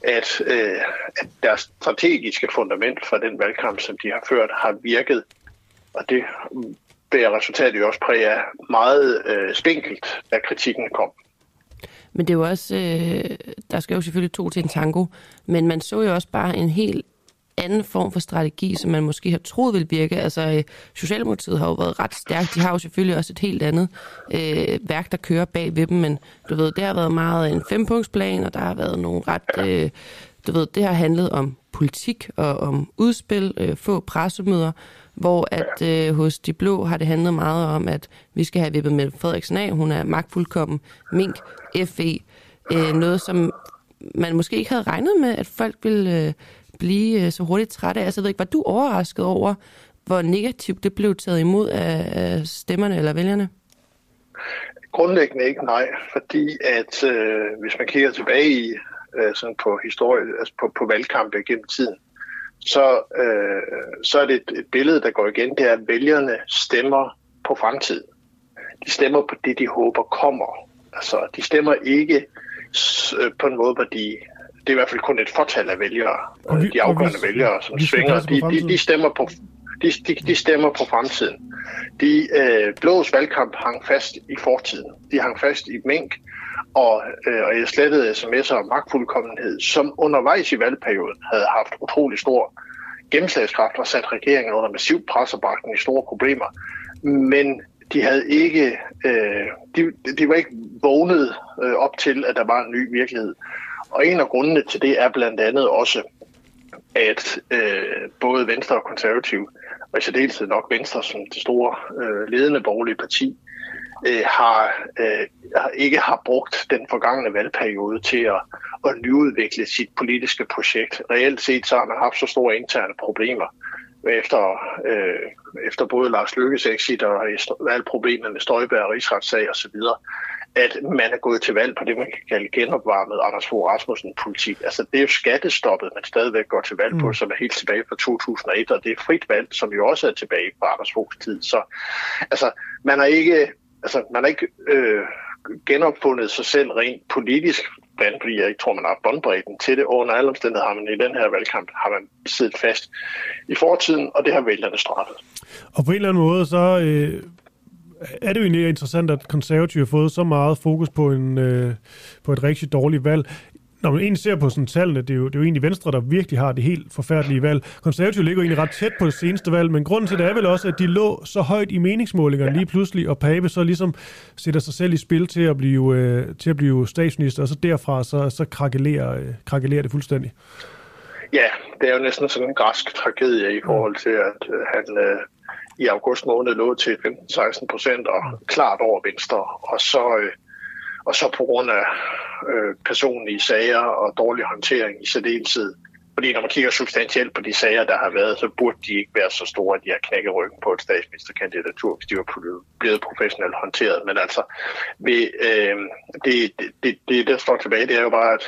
at, øh, at deres strategiske fundament for den valgkamp, som de har ført, har virket. Og det bærer resultatet jo også præg af meget øh, spinkelt, da kritikken kom. Men det er jo også, øh, der skal jo selvfølgelig to til en tango, men man så jo også bare en helt anden form for strategi, som man måske har troet vil virke. Altså, øh, Socialdemokratiet har jo været ret stærkt. De har jo selvfølgelig også et helt andet øh, værk, der kører bag ved dem, men du ved, det har været meget en fempunktsplan, og der har været nogle ret... Øh, du ved, det har handlet om politik og om udspil, øh, få pressemøder, hvor at øh, hos De Blå har det handlet meget om, at vi skal have vippet med Frederiksen af. Hun er magtfuldkommen, mink, FE. Øh, noget, som man måske ikke havde regnet med, at folk ville øh, blive øh, så hurtigt træt af. Altså, jeg ved ikke, var du overrasket over, hvor negativt det blev taget imod af, stemmerne eller vælgerne? Grundlæggende ikke nej, fordi at øh, hvis man kigger tilbage i øh, sådan på historie, altså på, på valgkampe gennem tiden, så, øh, så er det et, et billede, der går igen. Det er, at vælgerne stemmer på fremtiden. De stemmer på det, de håber kommer. Altså, de stemmer ikke øh, på en måde, hvor de... Det er i hvert fald kun et fortal af vælgere, vi, de afgørende hvis, vælgere, som svinger. De, de, de, stemmer på, de, de, de stemmer på fremtiden. De øh, blås valgkamp hang fast i fortiden. De hang fast i mink, og, øh, og jeg slettede sms'er om magtfuldkommenhed, som undervejs i valgperioden havde haft utrolig stor gennemslagskraft og sat regeringen under massiv pres og bragt i store problemer. Men de havde ikke, øh, de, de var ikke vågnet øh, op til, at der var en ny virkelighed. Og en af grundene til det er blandt andet også, at øh, både Venstre og Konservativ, og i særdeleshed nok Venstre som det store øh, ledende borgerlige parti, øh, har, øh, ikke har brugt den forgangne valgperiode til at, at nyudvikle sit politiske projekt. Reelt set så har man haft så store interne problemer efter, øh, efter både Lars Lykkes exit og alle med Støjberg og rigsretssag osv., at man er gået til valg på det, man kan kalde genopvarmet Anders Fogh Rasmussen-politik. Altså det er jo skattestoppet, man stadigvæk går til valg på, mm. som er helt tilbage fra 2001, og det er frit valg, som jo også er tilbage fra Anders Foghs tid. Så altså, man har ikke altså, man har ikke øh, genopfundet sig selv rent politisk, blandt fordi jeg ikke tror, man har båndbredden til det. Under alle omstændigheder har man i den her valgkamp har man siddet fast i fortiden, og det har vælgerne straffet. Og på en eller anden måde, så øh, er det jo egentlig interessant, at konservative har fået så meget fokus på, en, øh, på et rigtig dårligt valg når man egentlig ser på sådan tallene, det er, jo, det er jo egentlig Venstre, der virkelig har det helt forfærdelige valg. Konservative ligger egentlig ret tæt på det seneste valg, men grunden til det er vel også, at de lå så højt i meningsmålingerne lige pludselig, og Pape så ligesom sætter sig selv i spil til at blive, øh, til at blive statsminister, og så derfra så, så krakelerer, øh, krakelerer det fuldstændig. Ja, det er jo næsten sådan en græsk tragedie i forhold til, at øh, han øh, i august måned lå til 15-16 procent og klart over Venstre, og så... Øh, og så på grund af øh, personlige sager og dårlig håndtering i særdeleshed. Fordi når man kigger substantielt på de sager, der har været, så burde de ikke være så store, at de har knækket ryggen på et statsministerkandidatur, hvis de var blevet professionelt håndteret. Men altså, vi, øh, det, det, det, der står tilbage, det er jo bare, at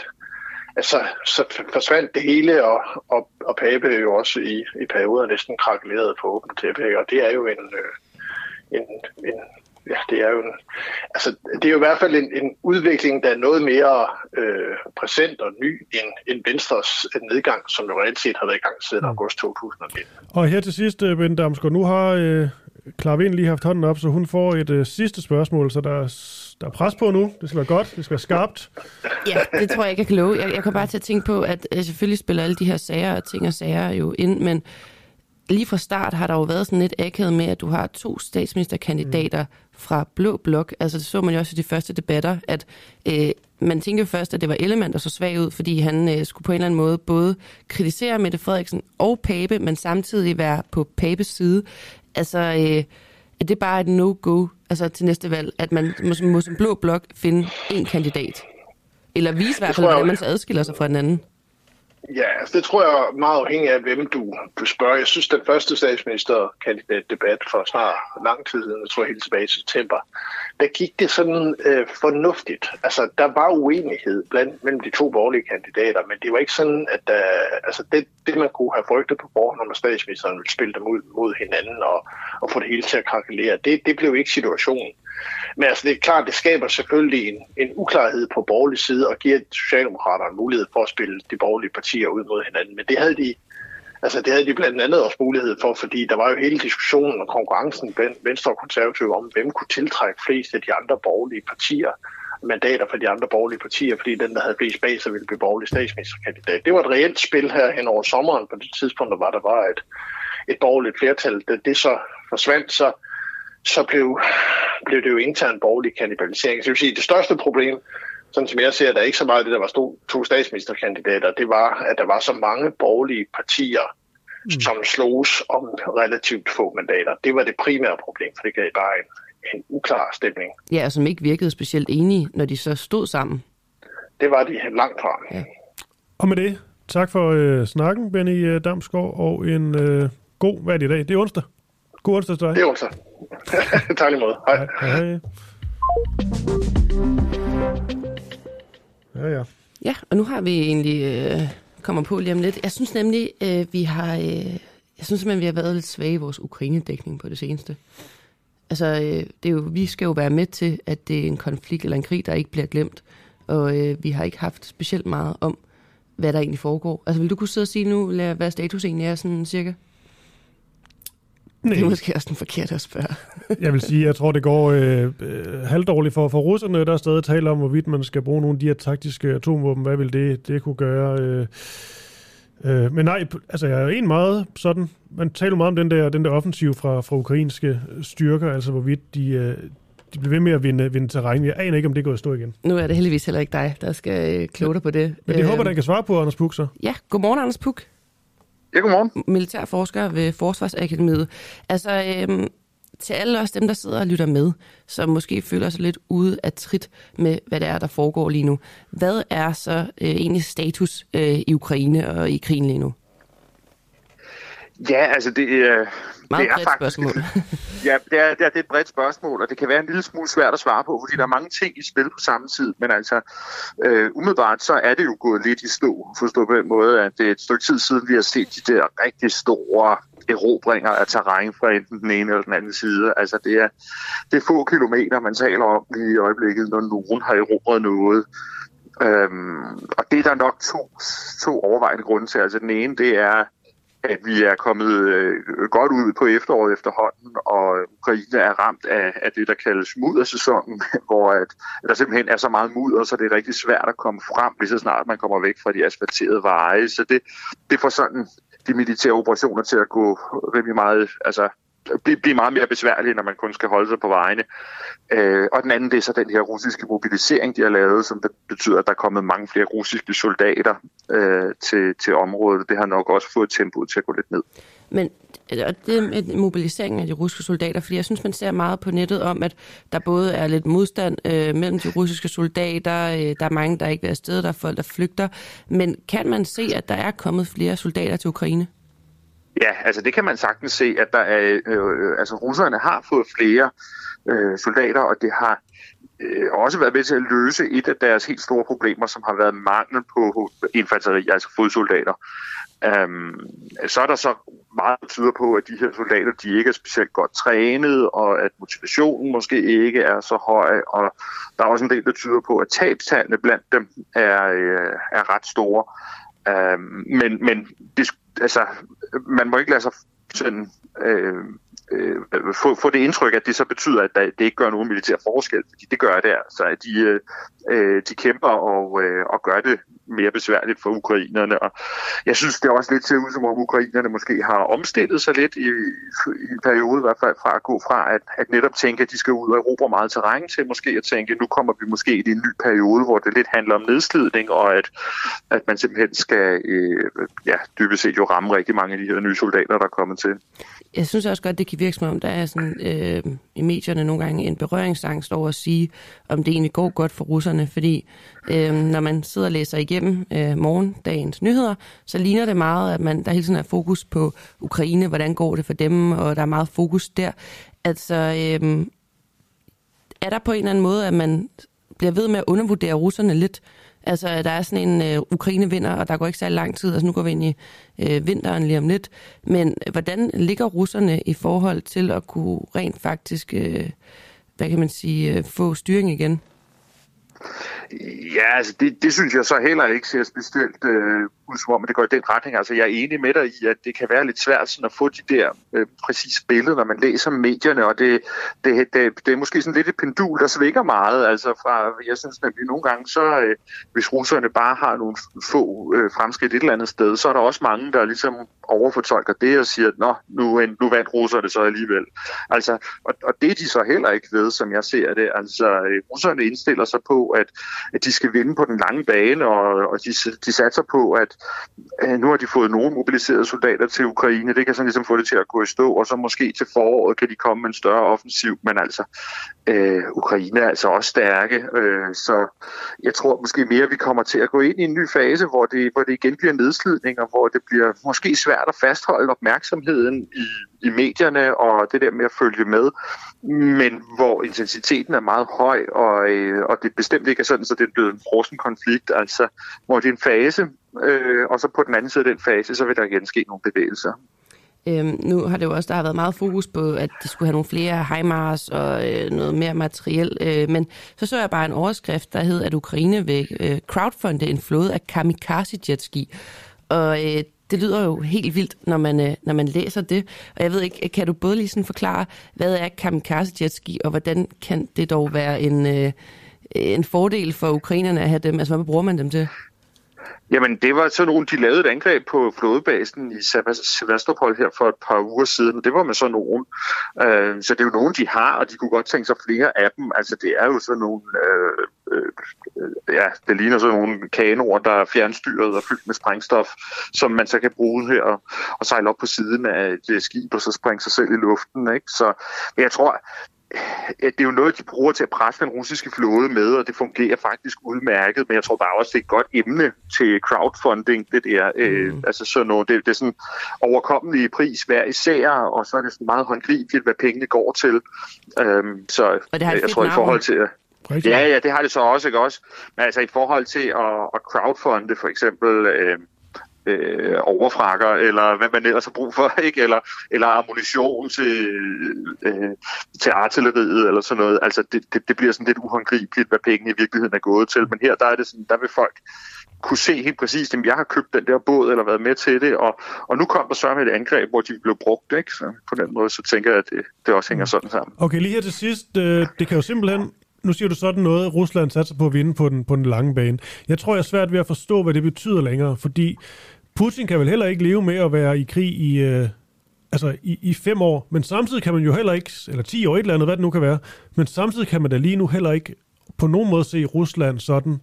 altså, så forsvandt det hele, og, og, og Pape jo også i, i perioder næsten krakuleret på åbent tæppe, og det er jo en, øh, en, en ja, det er jo en, altså, det er jo i hvert fald en, en udvikling, der er noget mere øh, præsent og ny end, end Venstres nedgang, som jo reelt set har været i gang siden mm. august 2019. Og her til sidst, øh, Bente Damsgaard, nu har øh, Clara Vind lige haft hånden op, så hun får et øh, sidste spørgsmål, så der, der er pres på nu. Det skal være godt, det skal være skarpt. Ja, det tror jeg ikke, jeg kan love. Jeg, jeg kan bare til at tænke på, at øh, selvfølgelig spiller alle de her sager og ting og sager jo ind, men lige fra start har der jo været sådan lidt akavet med, at du har to statsministerkandidater mm. fra Blå Blok. Altså det så man jo også i de første debatter, at øh, man tænkte jo først, at det var Ellemann, der så svag ud, fordi han øh, skulle på en eller anden måde både kritisere Mette Frederiksen og Pape, men samtidig være på Papes side. Altså, øh, er det bare et no-go altså, til næste valg, at man må, må som Blå Blok finde en kandidat? Eller vise i hvert fald, hvordan man så adskiller sig fra den anden? Ja, altså det tror jeg er meget afhængig af, hvem du, du spørger. Jeg synes, den første statsministerkandidatdebat for snart lang tid siden, jeg tror helt tilbage i september, der gik det sådan øh, fornuftigt. Altså, der var uenighed blandt mellem de to borgerlige kandidater, men det var ikke sådan, at der, altså det, det, man kunne have frygtet på forhånd, når statsministeren ville spille dem ud mod hinanden og, og få det hele til at krakelere, det, det blev ikke situationen. Men altså, det er klart, det skaber selvfølgelig en, en uklarhed på borgerlig side og giver Socialdemokraterne mulighed for at spille de borgerlige partier ud mod hinanden. Men det havde de, altså det havde de blandt andet også mulighed for, fordi der var jo hele diskussionen og konkurrencen blandt Venstre og Konservative om, hvem kunne tiltrække flest af de andre borgerlige partier mandater for de andre borgerlige partier, fordi den, der havde flest bag sig, ville blive borgerlig statsministerkandidat. Det var et reelt spil her hen over sommeren på det tidspunkt, hvor der var et, et borgerligt flertal. Da det så forsvandt, så så blev, blev det jo intern borgerlig kanibalisering. Så det vil sige, det største problem, sådan som jeg ser, der er ikke så meget det, der var stod, to statsministerkandidater, det var, at der var så mange borgerlige partier, mm. som sloges om relativt få mandater. Det var det primære problem, for det gav bare en, en uklar stemning. Ja, og som ikke virkede specielt enige, når de så stod sammen. Det var de langt fra. Ja. Og med det, tak for øh, snakken, Benny øh, Damsgaard, og en øh, god, hvad er det i dag? Det er onsdag. God onsdag til dig. Det er onsdag. [laughs] tak lige måde. Hej. Hej, hej. Ja, ja. Ja, og nu har vi egentlig øh, kommer på lige om lidt. Jeg synes nemlig, øh, vi har, øh, jeg synes simpelthen, vi har været lidt svage i vores Ukraine-dækning på det seneste. Altså, øh, det er jo, vi skal jo være med til, at det er en konflikt eller en krig, der ikke bliver glemt. Og øh, vi har ikke haft specielt meget om, hvad der egentlig foregår. Altså, vil du kunne sidde og sige nu, hvad status egentlig er sådan cirka? Nej. Det er måske også den forkerte at spørge. [laughs] jeg vil sige, jeg tror, det går øh, øh, halvdårligt for, for russerne, der er stadig tale om, hvorvidt man skal bruge nogle af de her taktiske atomvåben. Hvad vil det, det kunne gøre? Øh, øh, men nej, altså jeg er en meget sådan, man taler meget om den der, den der offensiv fra, fra ukrainske styrker, altså hvorvidt de, øh, de bliver ved med at vinde, vinde terræn. Jeg aner ikke, om det går at stå igen. Nu er det heldigvis heller ikke dig, der skal øh, kloge dig på det. Men det øh, håber, den kan svare på, Anders Puk, så. Ja, godmorgen, Anders Puk. Ja, godmorgen. Militærforsker ved Forsvarsakademiet. Altså, øhm, til alle os dem, der sidder og lytter med, som måske føler sig lidt ude af trit med, hvad det er, der foregår lige nu. Hvad er så øh, egentlig status øh, i Ukraine og i krigen lige nu? Ja, altså det, øh, Meget det er faktisk, spørgsmål. [laughs] ja, det er, det, er, det er et bredt spørgsmål, og det kan være en lille smule svært at svare på, fordi der er mange ting i spil på samme tid. Men altså, øh, umiddelbart så er det jo gået lidt i stå, forstå på den måde, at det er et stykke tid siden, vi har set de der rigtig store erobringer af terræn fra enten den ene eller den anden side. Altså det er, det er få kilometer, man taler om i øjeblikket, når nogen har erobret noget. Øhm, og det er der nok to, to overvejende grunde til. Altså den ene, det er, at vi er kommet øh, godt ud på efteråret efterhånden, og Ukraine er ramt af, af det, der kaldes muddersæsonen, [laughs] hvor at, at der simpelthen er så meget mudder, så det er rigtig svært at komme frem, lige så snart man kommer væk fra de asfalterede veje. Så det, det får sådan de militære operationer til at gå rimelig meget, altså blive, blive meget mere besværlige, når man kun skal holde sig på vejene. Øh, og den anden, det er så den her russiske mobilisering, de har lavet, som betyder, at der er kommet mange flere russiske soldater øh, til, til området. Det har nok også fået tempoet til at gå lidt ned. Men øh, det med mobiliseringen af de russiske soldater, fordi jeg synes, man ser meget på nettet om, at der både er lidt modstand øh, mellem de russiske soldater, øh, der er mange, der ikke vil afsted, der er folk, der flygter. Men kan man se, at der er kommet flere soldater til Ukraine? Ja, altså det kan man sagtens se, at der er, øh, øh, altså russerne har fået flere øh, soldater, og det har øh, også været med til at løse et af deres helt store problemer, som har været mangel på infanteri, altså fodsoldater. Øhm, så er der så meget, der tyder på, at de her soldater, de ikke er specielt godt trænet, og at motivationen måske ikke er så høj, og der er også en del, der tyder på, at tabstallene blandt dem er, øh, er ret store. Øhm, men men det, altså, man må ikke lade sig sådan, øh, øh, få, få det indtryk, at det så betyder, at det ikke gør nogen militær forskel, fordi det gør det altså, at de, øh, øh de kæmper og, øh, og gør det mere besværligt for ukrainerne. Og jeg synes, det er også lidt til ud, som om ukrainerne måske har omstillet sig lidt i, i en periode, i hvert fald fra at gå fra at, at netop tænke, at de skal ud og erobre meget terræn, til måske at tænke, at nu kommer vi måske i en ny periode, hvor det lidt handler om nedslidning, og at, at man simpelthen skal øh, ja, dybest set jo ramme rigtig mange af de her nye soldater, der er kommet til. Jeg synes også godt, det kan virke som om, der er sådan, øh, i medierne nogle gange en berøringsangst over at sige, om det egentlig går godt for russerne, fordi øh, når man sidder og læser igennem øh, morgendagens nyheder, så ligner det meget, at man, der hele tiden er fokus på Ukraine, hvordan går det for dem, og der er meget fokus der. Altså, øh, er der på en eller anden måde, at man bliver ved med at undervurdere russerne lidt, Altså, der er sådan en øh, Ukraine-vinder, og der går ikke så lang tid. Altså, nu går vi ind i øh, vinteren lige om lidt. Men hvordan ligger russerne i forhold til at kunne rent faktisk, øh, hvad kan man sige, øh, få styring igen? Ja, altså det, det synes jeg så heller ikke ser specielt øh, ud som om, at det går i den retning. Altså jeg er enig med dig i, at det kan være lidt svært sådan at få de der øh, præcise billeder, når man læser medierne, og det, det, det, det er måske sådan lidt et pendul, der svinger meget. Altså fra, jeg synes nemlig nogle gange, så øh, hvis russerne bare har nogle få øh, fremskridt et eller andet sted, så er der også mange, der ligesom overfortolker det og siger, at Nå, nu, øh, nu vandt russerne så alligevel. Altså, og, og det er de så heller ikke ved, som jeg ser det. Altså, øh, russerne indstiller sig på, at, at de skal vinde på den lange bane, og, og de, de satser på, at øh, nu har de fået nogle mobiliserede soldater til Ukraine. Det kan sådan ligesom få det til at gå i stå, og så måske til foråret kan de komme med en større offensiv. Men altså, øh, Ukraine er altså også stærke, øh, så jeg tror måske mere, vi kommer til at gå ind i en ny fase, hvor det, hvor det igen bliver nedslidning, og hvor det bliver måske svært at fastholde opmærksomheden i, i medierne og det der med at følge med, men hvor intensiteten er meget høj, og, øh, og det bestemt ikke er sådan, så det er blevet en frossen konflikt, altså hvor det er en fase, øh, og så på den anden side af den fase, så vil der igen ske nogle bevægelser. Øhm, nu har det jo også, der har været meget fokus på, at de skulle have nogle flere HIMARS og øh, noget mere materiel, øh, men så så jeg bare en overskrift, der hed, at Ukraine vil øh, crowdfunde en flåde af kamikaze jetski. Og øh, det lyder jo helt vildt, når man, øh, når man læser det. Og jeg ved ikke, kan du både lige sådan forklare, hvad er kamikaze jetski, og hvordan kan det dog være en, øh, en fordel for ukrainerne at have dem? Altså, hvad bruger man dem til? Jamen, det var sådan nogle, de lavede et angreb på flådebasen i Sevastopol her for et par uger siden. Det var med sådan nogen. Øh, så det er jo nogen, de har, og de kunne godt tænke sig flere af dem. Altså, det er jo sådan nogle, øh, ja, det ligner sådan nogle kanoer, der er fjernstyret og fyldt med sprængstof, som man så kan bruge her og, og sejle op på siden af et skib og så springe sig selv i luften. Ikke? Så jeg tror, det er jo noget, de bruger til at presse den russiske flåde med, og det fungerer faktisk udmærket, men jeg tror bare også, det er et godt emne til crowdfunding, det der. Øh, mm. altså sådan noget, det, det er sådan overkommelig pris hver især, og så er det sådan meget håndgribeligt, hvad pengene går til. Øhm, så og det har jeg tror i forhold til... Ja, ja, det har det så også, ikke også? Men altså i forhold til at, at crowdfunde for eksempel... Øh, øh, overfrakker, eller hvad man ellers har brug for, [laughs] ikke? Eller, eller ammunition til, øh, til artilleriet, eller sådan noget. Altså, det, det, det bliver sådan lidt uhåndgribeligt, hvad pengene i virkeligheden er gået til. Men her, der er det sådan, der vil folk kunne se helt præcist, at jeg har købt den der båd, eller været med til det, og, og nu kom der så med et angreb, hvor de blev brugt, ikke? Så på den måde, så tænker jeg, at det, det også hænger sådan sammen. Okay, lige her til sidst, øh, det kan jo simpelthen nu siger du sådan noget, Rusland satser på at vinde på den, på den lange bane. Jeg tror, jeg er svært ved at forstå, hvad det betyder længere, fordi Putin kan vel heller ikke leve med at være i krig i, øh, altså i, i fem år, men samtidig kan man jo heller ikke, eller ti år, et eller andet, hvad det nu kan være, men samtidig kan man da lige nu heller ikke på nogen måde se Rusland sådan,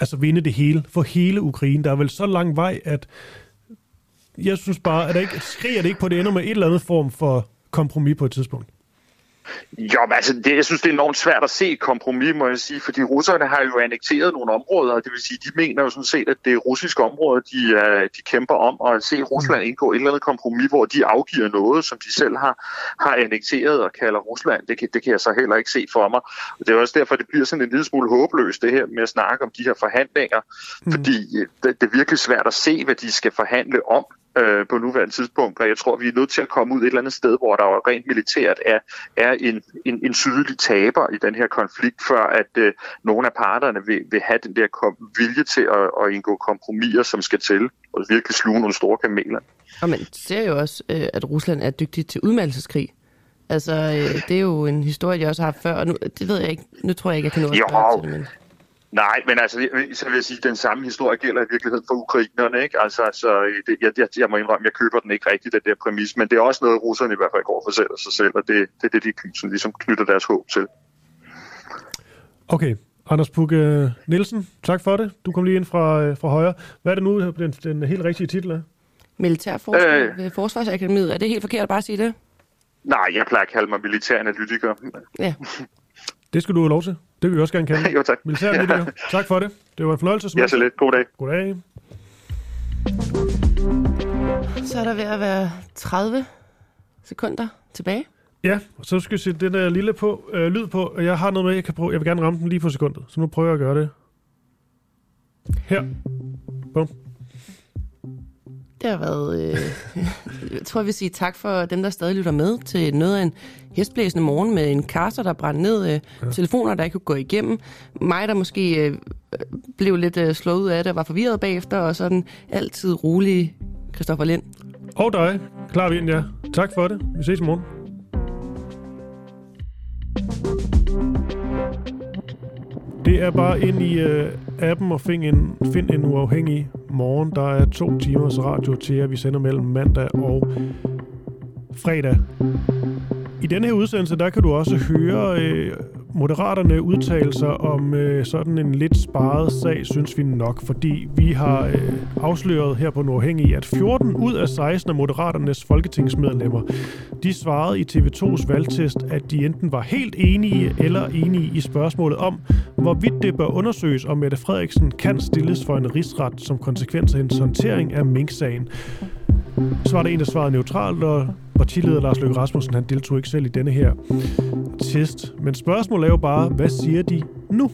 altså vinde det hele, for hele Ukraine. Der er vel så lang vej, at jeg synes bare, at der ikke, skriger det ikke på, det ender med et eller andet form for kompromis på et tidspunkt. Jo, men altså, det, jeg synes, det er enormt svært at se et kompromis, må jeg sige, fordi russerne har jo annekteret nogle områder, og det vil sige, de mener jo sådan set, at det er russiske områder, de, uh, de kæmper om, og at se Rusland indgå et eller andet kompromis, hvor de afgiver noget, som de selv har, har annekteret og kalder Rusland, det, det kan jeg så heller ikke se for mig. Og det er også derfor, det bliver sådan en lille smule håbløst, det her med at snakke om de her forhandlinger, mm. fordi øh, det, det er virkelig svært at se, hvad de skal forhandle om øh, på nuværende tidspunkt, og jeg tror, vi er nødt til at komme ud et eller andet sted, hvor der jo rent militært er, er en, en, en sydlig taber i den her konflikt, før at øh, nogle af parterne vil, vil have den der kom, vilje til at, at indgå kompromiser, som skal til, og virkelig sluge nogle store kameler. Og man ser jo også, øh, at Rusland er dygtig til udmeldelseskrig. Altså, øh, det er jo en historie, jeg også har haft før, og nu, det ved jeg ikke, nu tror jeg ikke, jeg kan nå at spørge til det, men... Nej, men altså, så vil jeg sige, at den samme historie gælder i virkeligheden for ukrainerne, ikke? Altså, så det, jeg, jeg, jeg må indrømme, jeg køber den ikke rigtigt, den der præmis, men det er også noget, russerne i hvert fald går for selv sig selv, og det, det er det, de som ligesom knytter deres håb til. Okay, Anders Pugge Nielsen, tak for det. Du kom lige ind fra, øh, fra højre. Hvad er det nu, den, den helt rigtige titel er? Militærforsker øh, ved Forsvarsakademiet. Er det helt forkert at bare sige det? Nej, jeg plejer at kalde mig militæranalytiker. Ja. Det skal du have lov til. Det vil vi også gerne kalde. [laughs] jo, tak. Militæranalytiker. Ja. [laughs] Tak for det. Det var en fornøjelse. Ja, så lidt. God dag. God dag. Så er der ved at være 30 sekunder tilbage. Ja, og så skal jeg sætte den der lille på, øh, lyd på, og jeg har noget med, jeg kan prøve. Jeg vil gerne ramme den lige på sekundet, så nu prøver jeg at gøre det. Her. Bum. Det har været... Øh, jeg tror, vi vil sige tak for dem, der stadig lytter med til noget af en hestblæsende morgen med en kasser, der brændte ned, øh, ja. telefoner, der ikke kunne gå igennem. Mig, der måske øh, blev lidt øh, slået ud af det og var forvirret bagefter, og sådan altid rolig Christoffer Lind. Og dig, klar vind, ja. Tak for det. Vi ses i morgen. Det er bare ind i øh, appen og find en, find en uafhængig morgen. Der er to timers radio til jer. Vi sender mellem mandag og fredag. I denne her udsendelse, der kan du også høre øh, Moderaterne udtalelser om øh, sådan en lidt sparet sag, synes vi nok, fordi vi har øh, afsløret her på Nordhængig, at 14 ud af 16 af Moderaternes folketingsmedlemmer, de svarede i TV2's valgtest, at de enten var helt enige eller enige i spørgsmålet om, hvorvidt det bør undersøges, om Mette Frederiksen kan stilles for en rigsret som konsekvens af hendes håndtering af Mink-sagen. Så var der en, der svarede neutralt, og partileder Lars Løkke Rasmussen, han deltog ikke selv i denne her test. Men spørgsmålet er jo bare, hvad siger de nu?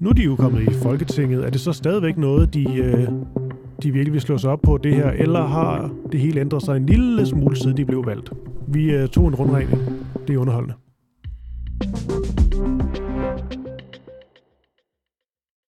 Nu er de jo kommet i Folketinget. Er det så stadigvæk noget, de, øh, de virkelig vil slå sig op på det her, eller har det hele ændret sig en lille smule, siden de blev valgt? Vi øh, tog en rundregning. Det er underholdende.